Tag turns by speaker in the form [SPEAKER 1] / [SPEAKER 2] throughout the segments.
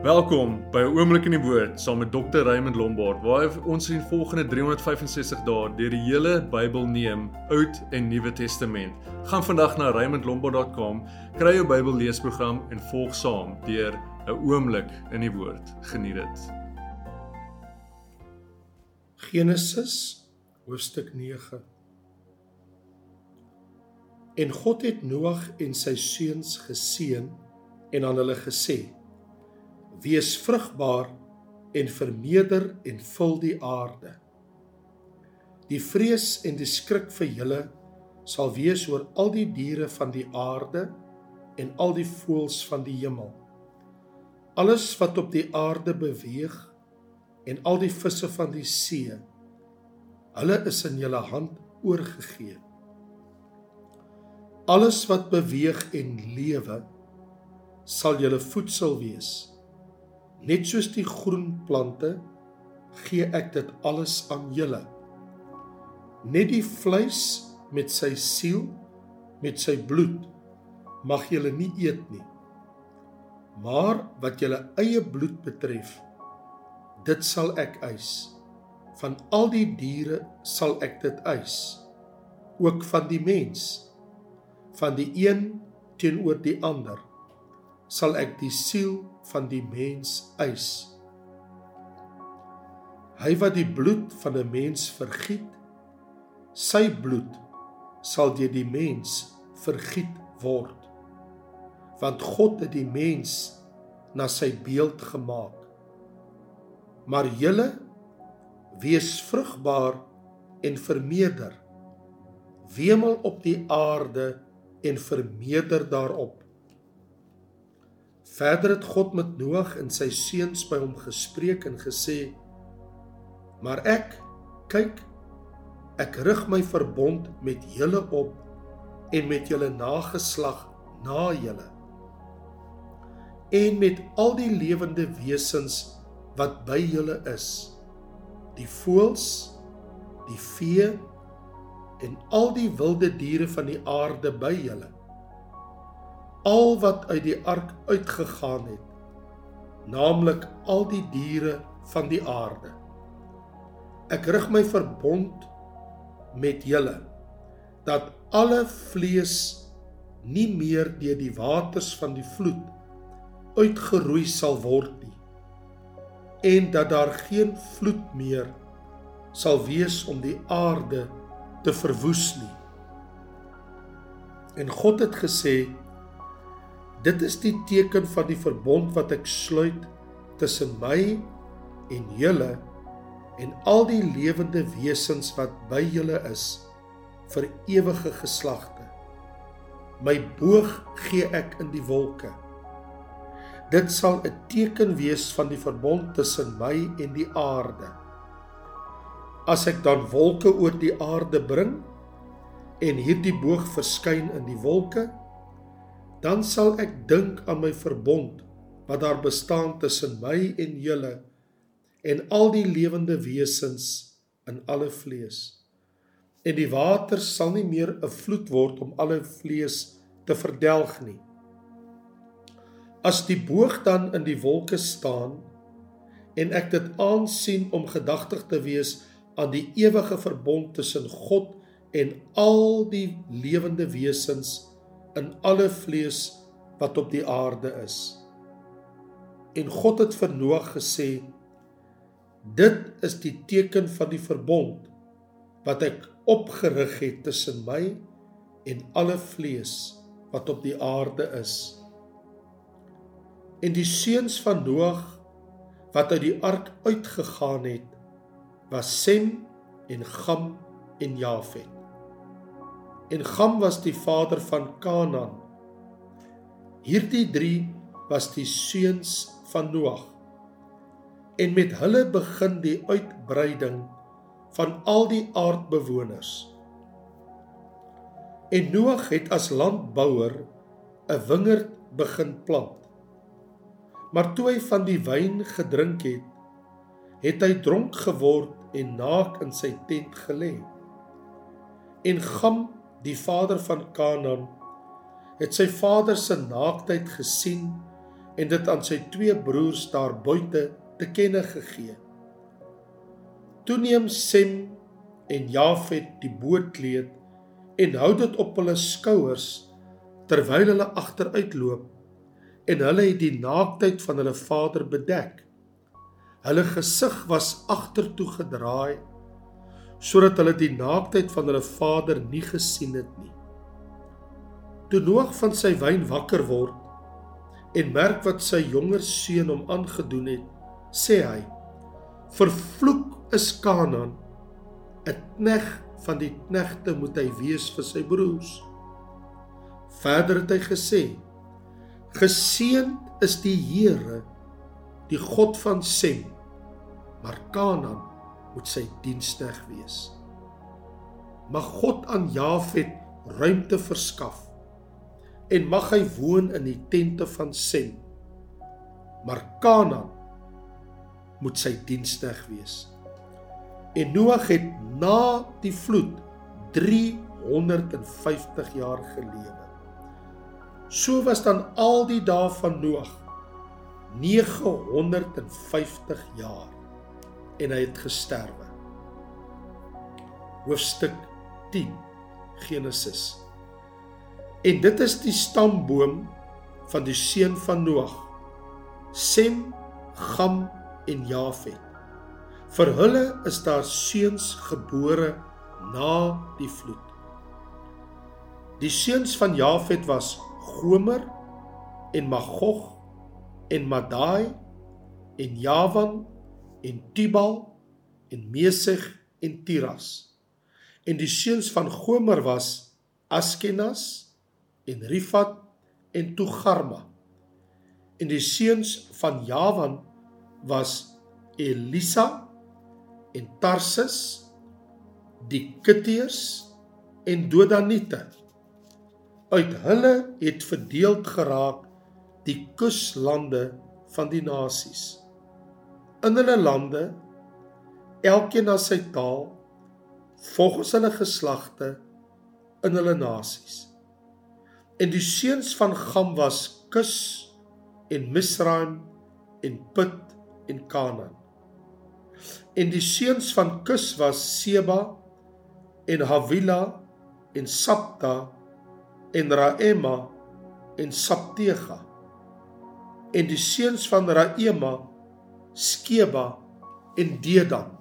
[SPEAKER 1] Welkom by 'n oomblik in die woord saam met Dr. Raymond Lombard waar ons in volgende 365 dae deur die hele Bybel neem, Oud en Nuwe Testament. Gaan vandag na raymondlombard.com, kry jou Bybel leesprogram en volg saam deur 'n oomblik in die woord. Geniet dit.
[SPEAKER 2] Genesis hoofstuk 9 En God het Noag en sy seuns geseën en aan hulle gesê: Wees vrugbaar en vermeerder en vul die aarde. Die vrees en die skrik vir julle sal wees oor al die diere van die aarde en al die voëls van die hemel. Alles wat op die aarde beweeg en al die visse van die see. Hulle is in julle hand oorgegee. Alles wat beweeg en lewe sal julle voedsel wees. Net soos die groen plante gee ek dit alles aan julle. Net die vleis met sy siel met sy bloed mag julle nie eet nie. Maar wat julle eie bloed betref, dit sal ek eis. Van al die diere sal ek dit eis, ook van die mens, van die een teenoor die ander sal ek die siel van die mens eis. Hy wat die bloed van 'n mens vergiet, sy bloed sal deur die mens vergiet word. Want God het die mens na sy beeld gemaak. Maar julle wees vrugbaar en vermeerder. Wemel op die aarde en vermeerder daarop. Verder het God met Noag en sy seuns by hom gespreek en gesê: "Maar ek, kyk, ek rig my verbond met julle op en met julle nageslag na julle en met al die lewende wesens wat by julle is, die voëls, die vee en al die wilde diere van die aarde by julle." Al wat uit die ark uitgegaan het, naamlik al die diere van die aarde. Ek rig my verbond met julle dat alle vlees nie meer deur die waters van die vloed uitgeroei sal word nie en dat daar geen vloed meer sal wees om die aarde te verwoes nie. En God het gesê Dit is die teken van die verbond wat ek sluit tussen my en julle en al die lewende wesens wat by julle is vir ewige geslagte. My boog gee ek in die wolke. Dit sal 'n teken wees van die verbond tussen my en die aarde. As ek dan wolke oor die aarde bring en hierdie boog verskyn in die wolke, dan sal ek dink aan my verbond wat daar bestaan tussen my en julle en al die lewende wesens in alle vlees. En die water sal nie meer 'n vloed word om alle vlees te verdelg nie. As die boog dan in die wolke staan en ek dit aansien om gedagtig te wees aan die ewige verbond tussen God en al die lewende wesens in alle vlees wat op die aarde is. En God het vir Noag gesê: Dit is die teken van die verbond wat ek opgerig het tussen my en alle vlees wat op die aarde is. En die seuns van Noag wat uit die ark uitgegaan het, was Sem en Gam en Jafet en Gam was die vader van Kanaan. Hierdie 3 was die seuns van Noag. En met hulle begin die uitbreiding van al die aardbewoners. En Noag het as landbouer 'n wingerd begin plant. Maar toe hy van die wyn gedrink het, het hy dronk geword en naak in sy tent gelê. En Gam die vader van Kanaan, het sy vader se naaktheid gesien en dit aan sy twee broers daar buite te kenne gegee. Toe neem Sem en Jafet die bootleed en hou dit op hulle skouers terwyl hulle agteruitloop en hulle het die naaktheid van hulle vader bedek. Hulle gesig was agtertoe gedraai sodat hulle die naaktheid van hulle vader nie gesien het nie. Toe Noag van sy wyn wakker word en merk wat sy jonger seun hom aangedoen het, sê hy: "Vervloek is Kanaan, 'n knegg van die knegte moet hy wees vir sy broers." Verder het hy gesê: "Geseënd is die Here, die God van Sem, maar Kanaan moet sy dienskneg wees." Mag God aan Jafet ruimte verskaf en mag hy woon in die tente van Sem. Maar Kanaan moet sy dienskneg wees. En Noag het na die vloed 350 jaar gelewe. So was dan al die dae van Noag 950 jaar en hy het gesterwe. Hoofstuk 10 Genesis En dit is die stamboom van die seun van Noag. Sem, Gam en Jafet. Vir hulle is daar seuns gebore na die vloed. Die seuns van Jafet was Gomer en Magog en Madai en Javan en Tubal en Meseg en Tiras. En die seuns van Gomer was Askenas en Rifat en Togarma. En die seuns van Javan was Elisa en Tarsis, die Kitteers en Dodanite. Uit hulle het verdeeld geraak die kuslande van die nasies. In hulle lande, elkeen na sy taal, volgens hulle geslagte in hulle nasies. En die seuns van Gam was Kus en Misraim en Put en Kanaan. En die seuns van Kus was Seba en Havila en Sapta en Raema en Saptega. En die seuns van Raema Skeba en Dedan.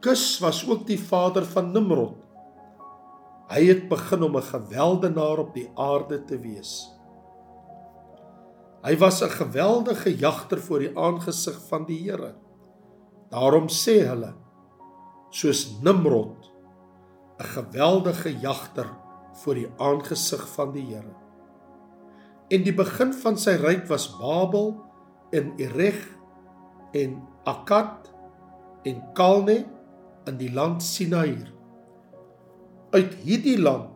[SPEAKER 2] Kus was ook die vader van Nimrod Hy het begin om 'n geweldenaar op die aarde te wees. Hy was 'n geweldige jagter voor die aangesig van die Here. Daarom sê hulle soos Nimrod 'n geweldige jagter voor die aangesig van die Here. En die begin van sy ryk was Babel en Erech en Akkad en Kalne in die land Sinair. Uit hierdie land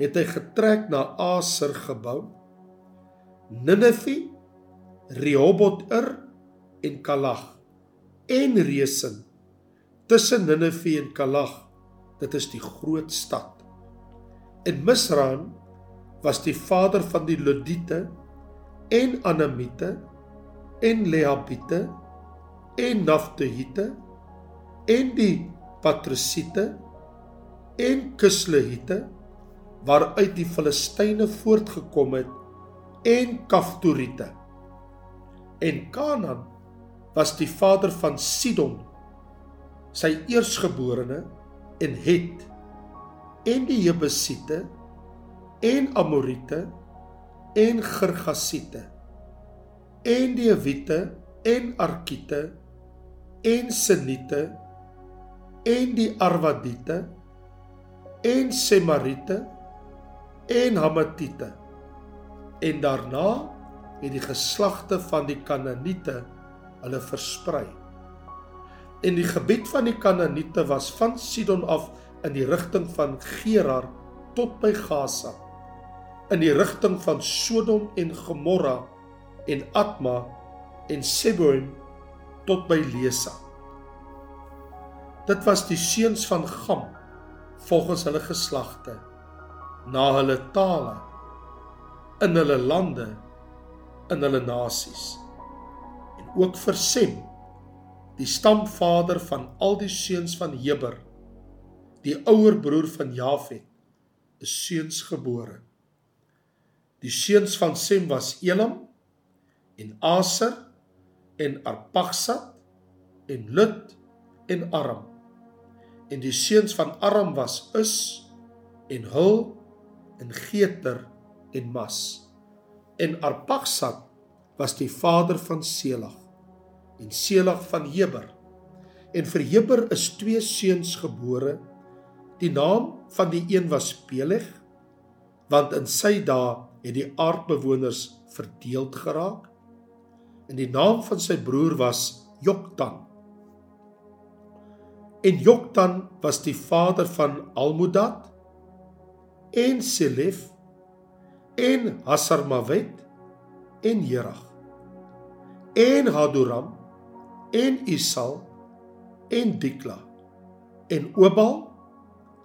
[SPEAKER 2] het hy getrek na Aser gebou, Ninive, Rehoboth-ir en Kalag en Resen tussen Ninive en Kalag. Dit is die groot stad. En Misraim was die vader van die Ludiete en Anamite en Lehabite en Naftahite en die Patrusite en Kuslehite waaruit die Filistyne voortgekom het en Kaftorite. En Kanaan was die vader van Sidon, sy eersgeborene en Het en die Jebusiete en Amorite en Girgasiete en die Hewite en Arkite en Sinite en die Arwadite en Semarite en Hamatite. En daarna het die geslagte van die Kanaaniete hulle versprei. En die gebied van die Kanaaniete was van Sidon af in die rigting van Gerar tot by Gaza, in die rigting van Sodom en Gomorra en Atma en Seboim tot by Lesa. Dit was die seuns van Gam volgens hulle geslagte na hulle tale in hulle lande in hulle nasies. En ook vir Sem, die stamvader van al die seuns van Heber, die ouer broer van Jafet, is seuns gebore. Die seuns van Sem was Elam en Aser en Arpaksad en Lut en Aram. En die seuns van Aram was Is en Hul en Geter en Mas. En Arpaksad was die vader van Selag en Selag van Heber. En vir Heber is twee seuns gebore. Die naam van die een was Peleg want in sy dae het die aardbewoners verdeeld geraak. En die naam van sy broer was Joktan. En Joktan was die vader van Almodad en Selef en Hasarmavet en Jerag en Hadoram en Isal en Dikla en Obal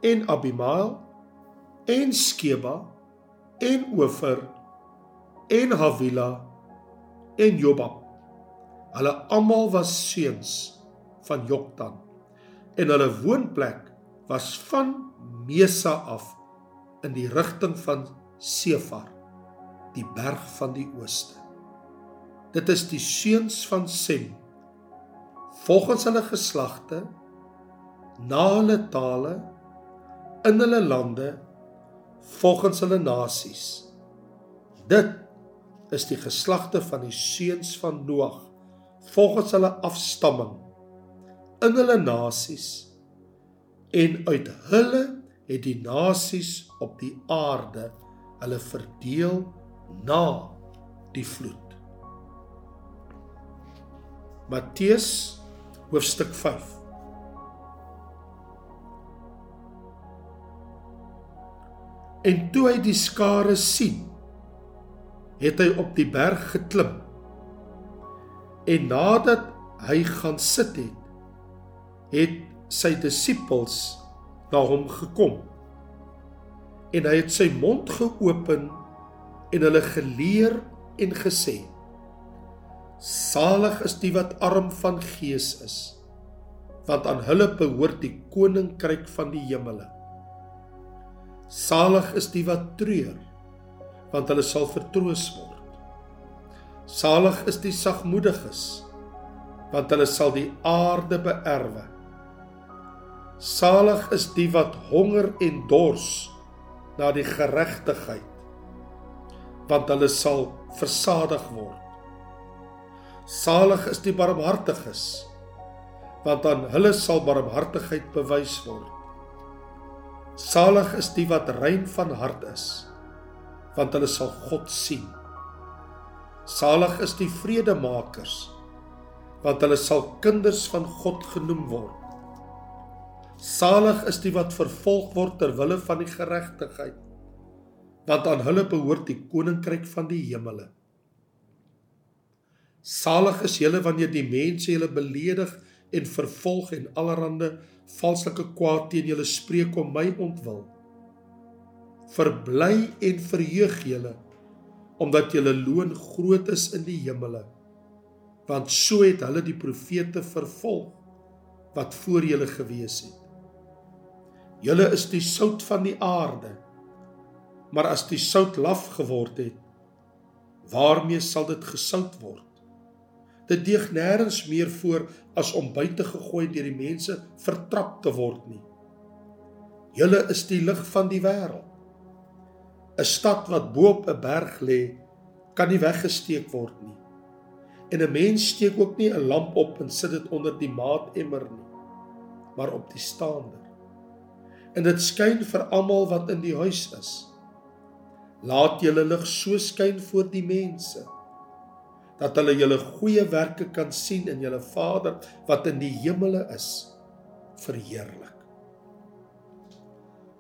[SPEAKER 2] en Abimael en Skeba en Ofer en Havila en Jobab hulle almal was seuns van Joktan en hulle woonplek was van Mesa af in die rigting van Sefar, die berg van die ooste. Dit is die seuns van Sem volgens hulle geslagte na hulle tale in hulle lande volgens hulle nasies. Dit is die geslagte van die seuns van Noag volgens hulle afstamming in hulle nasies en uit hulle het die nasies op die aarde hulle verdeel na die vloed. Matteus hoofstuk 5 En toe hy die skare sien, het hy op die berg geklim. En nadat hy gaan sit het, het sy disippels na hom gekom. En hy het sy mond geopen en hulle geleer en gesê: Salig is die wat arm van gees is, want aan hulle behoort die koninkryk van die hemele. Salig is die wat treur, want hulle sal vertroos word. Salig is die sagmoediges, want hulle sal die aarde beerwe. Salig is die wat honger en dors na die geregtigheid want hulle sal versadig word. Salig is die barmhartiges want aan hulle sal barmhartigheid bewys word. Salig is die wat rein van hart is want hulle sal God sien. Salig is die vredemakers want hulle sal kinders van God genoem word. Salig is die wat vervolg word ter wille van die geregtigheid, want aan hulle behoort die koninkryk van die hemele. Salig is julle wanneer die mense julle beledig en vervolg en allerlei valslike kwaad teen julle spreek om my ontwil. Verbly en verheug julle omdat julle loon groot is in die hemele, want so het hulle die profete vervolg wat voor julle gewees het. Julle is die sout van die aarde. Maar as die sout laf geword het, waarmee sal dit gesout word? Dit deeg nêrens meer voor as om buite gegooi deur die mense vertrap te word nie. Julle is die lig van die wêreld. 'n Stad wat bo op 'n berg lê, kan nie weggesteek word nie. En 'n mens steek ook nie 'n lamp op en sit dit onder die maatemmer nie, maar op die staande en dit skyn vir almal wat in die huis is. Laat julle lig so skyn voor die mense dat hulle julle goeie werke kan sien en julle Vader wat in die hemele is verheerlik.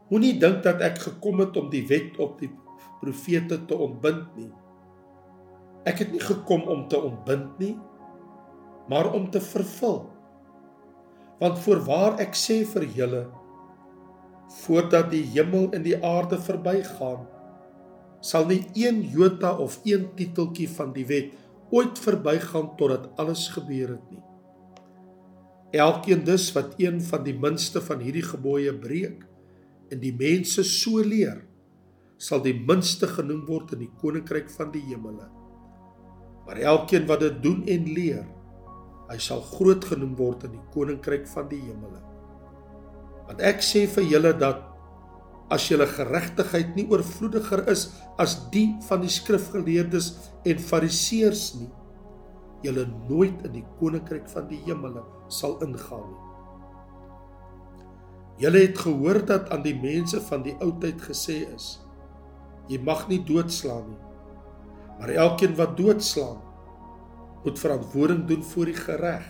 [SPEAKER 2] Moenie dink dat ek gekom het om die wet op die profete te ontbind nie. Ek het nie gekom om te ontbind nie, maar om te vervul. Want voorwaar ek sê vir julle voordat die hemel en die aarde verbygaan sal nie een jota of een titeltjie van die wet ooit verbygaan totdat alles gebeur het nie. Elkeen dus wat een van die minste van hierdie gebooie breek en die mense so leer, sal die minste genoem word in die koninkryk van die hemele. Maar elkeen wat dit doen en leer, hy sal groot genoem word in die koninkryk van die hemele. Want ek sê vir julle dat as julle geregtigheid nie oorvloediger is as die van die skrifgeleerdes en fariseërs nie, julle nooit in die koninkryk van die hemele sal ingaan nie. Julle het gehoor dat aan die mense van die ou tyd gesê is: Jy mag nie doodslaan nie. Maar elkeen wat doodslaan, moet verantwoording doen voor die gereg.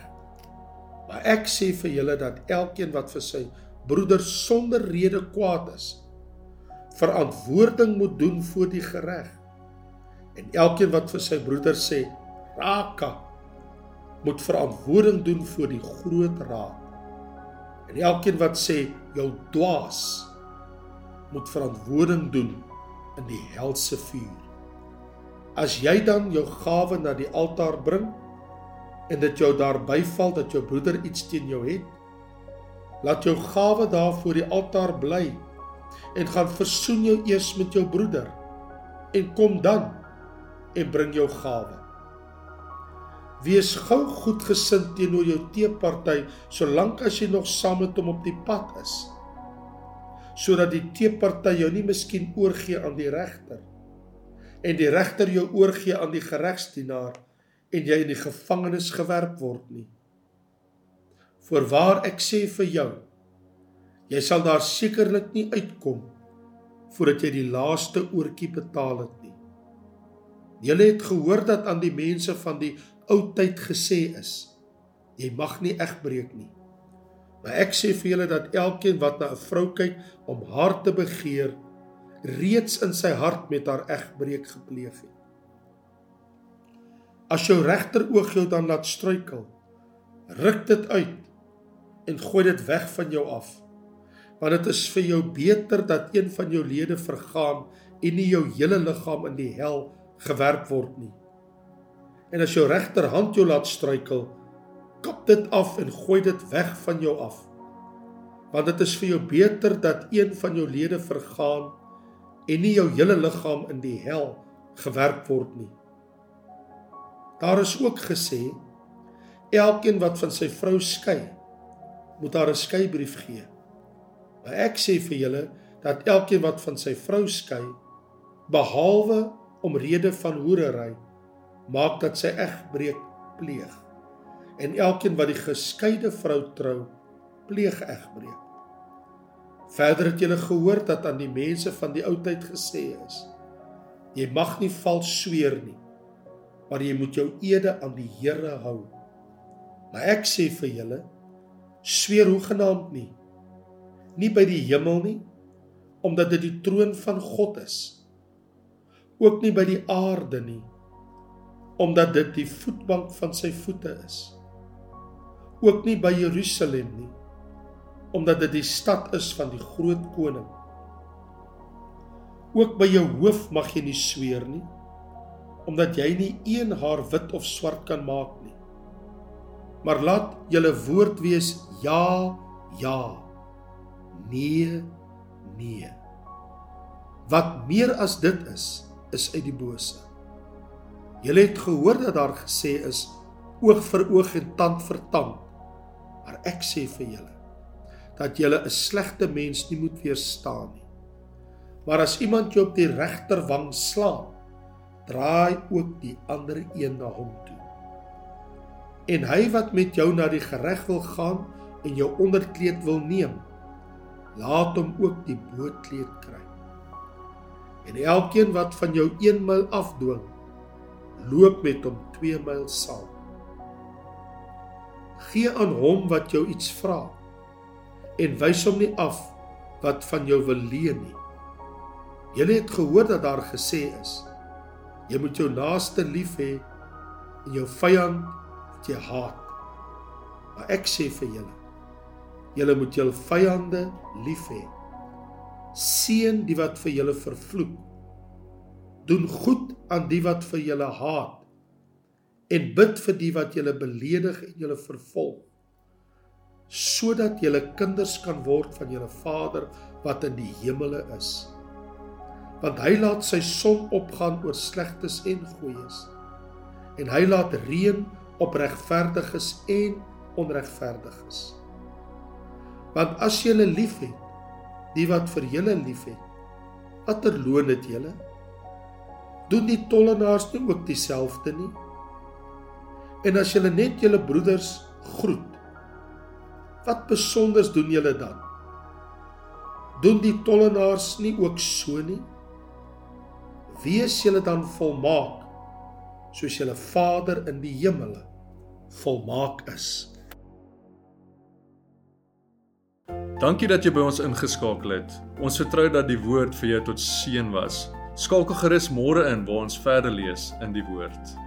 [SPEAKER 2] Maar ek sê vir julle dat elkeen wat vir sy broeder sonder rede kwaad is, verantwoording moet doen voor die gereg. En elkeen wat vir sy broeder sê raka moet verantwoording doen voor die groot raad. En elkeen wat sê jou dwaas moet verantwoording doen in die helse vuur. As jy dan jou gawe na die altaar bring en dit jou daar byval dat jou broeder iets teen jou het, laat jou gawe daar voor die altaar bly en gaan versoen jou eers met jou broeder en kom dan en bring jou gawe. Wees gou goedgesind teenoor jou teeparty solank as jy nog saam met hom op die pad is sodat die teeparty jou nie miskien oorgee aan die regter en die regter jou oorgee aan die geregsdienaar en jy in die gevangenis gewerp word nie. Voorwaar ek sê vir jou, jy sal daar sekerlik nie uitkom voordat jy die laaste oortjie betaal het nie. Julle het gehoor dat aan die mense van die ou tyd gesê is: Jy mag nie egbreek nie. Maar ek sê vir julle dat elkeen wat na 'n vrou kyk om haar te begeer, reeds in sy hart met haar egbreek gepleeg het. As jou regteroog jou dan laat struikel, ruk dit uit en gooi dit weg van jou af. Want dit is vir jou beter dat een van jou lede vergaan en nie jou hele liggaam in die hel gewerp word nie. En as jou regterhand jou laat struikel, kap dit af en gooi dit weg van jou af. Want dit is vir jou beter dat een van jou lede vergaan en nie jou hele liggaam in die hel gewerp word nie. Daar is ook gesê elkeen wat van sy vrou skei, moet haar 'n skeibrief gee. Maar ek sê vir julle dat elkeen wat van sy vrou skei, behalwe om rede van hoerery, maak dat sy egbreek pleeg en elkeen wat die geskeide vrou trou, pleeg egbreek. Verder het julle gehoor dat aan die mense van die ou tyd gesê is: Jy mag nie vals sweer nie, maar jy moet jou ede aan die Here hou. Maar ek sê vir julle, sweer hoegenaamd nie, nie by die hemel nie, omdat dit die troon van God is. Ook nie by die aarde nie, omdat dit die voetbank van sy voete is. Ook nie by Jerusalem nie omdat dit die stad is van die groot koning. Ook by jou hoof mag jy nie sweer nie omdat jy nie een haar wit of swart kan maak nie. Maar laat julle woord wees ja ja nee nee. Wat meer as dit is is uit die bose julle het gehoor dat daar gesê is oog vir oog en tand vir tand Maar ek sê vir julle dat julle 'n slegte mens nie moet weerstaan nie. Maar as iemand jou op die regterwang slaan, draai ook die ander een na hom toe. En hy wat met jou na die gereg wil gaan en jou onderkleed wil neem, laat hom ook die bootkleed kry. En elkeen wat van jou 1 myl afdwing, loop met hom 2 myl saam gee aan hom wat jou iets vra en wys hom nie af wat van jou wil leen nie. Julle het gehoor dat daar gesê is: Jy moet jou naaste lief hê en jou vyand wat jy haat. Maar ek sê vir julle: Julle moet julle vyande lief hê. Seën die wat vir julle vervloek Doen goed aan die wat vir julle haat en bid vir die wat julle beledig en julle vervolg sodat julle kinders kan word van julle Vader wat in die hemele is. Want hy laat sy son opgaan oor slegtes en goeies. En hy laat reën op regverdiges en onregverdiges. Want as julle liefhet die wat vir julle liefhet, watter loon het julle? Doen die tollenaars nie ook dieselfde nie? En as julle net julle broeders groet, wat besonders doen julle dan? Doen die tollenaars nie ook so nie? Wees julle dan volmaak soos julle Vader in die hemele volmaak is.
[SPEAKER 1] Dankie dat jy by ons ingeskakel het. Ons vertrou dat die woord vir jou tot seën was. Skakel gerus môre in waar ons verder lees in die woord.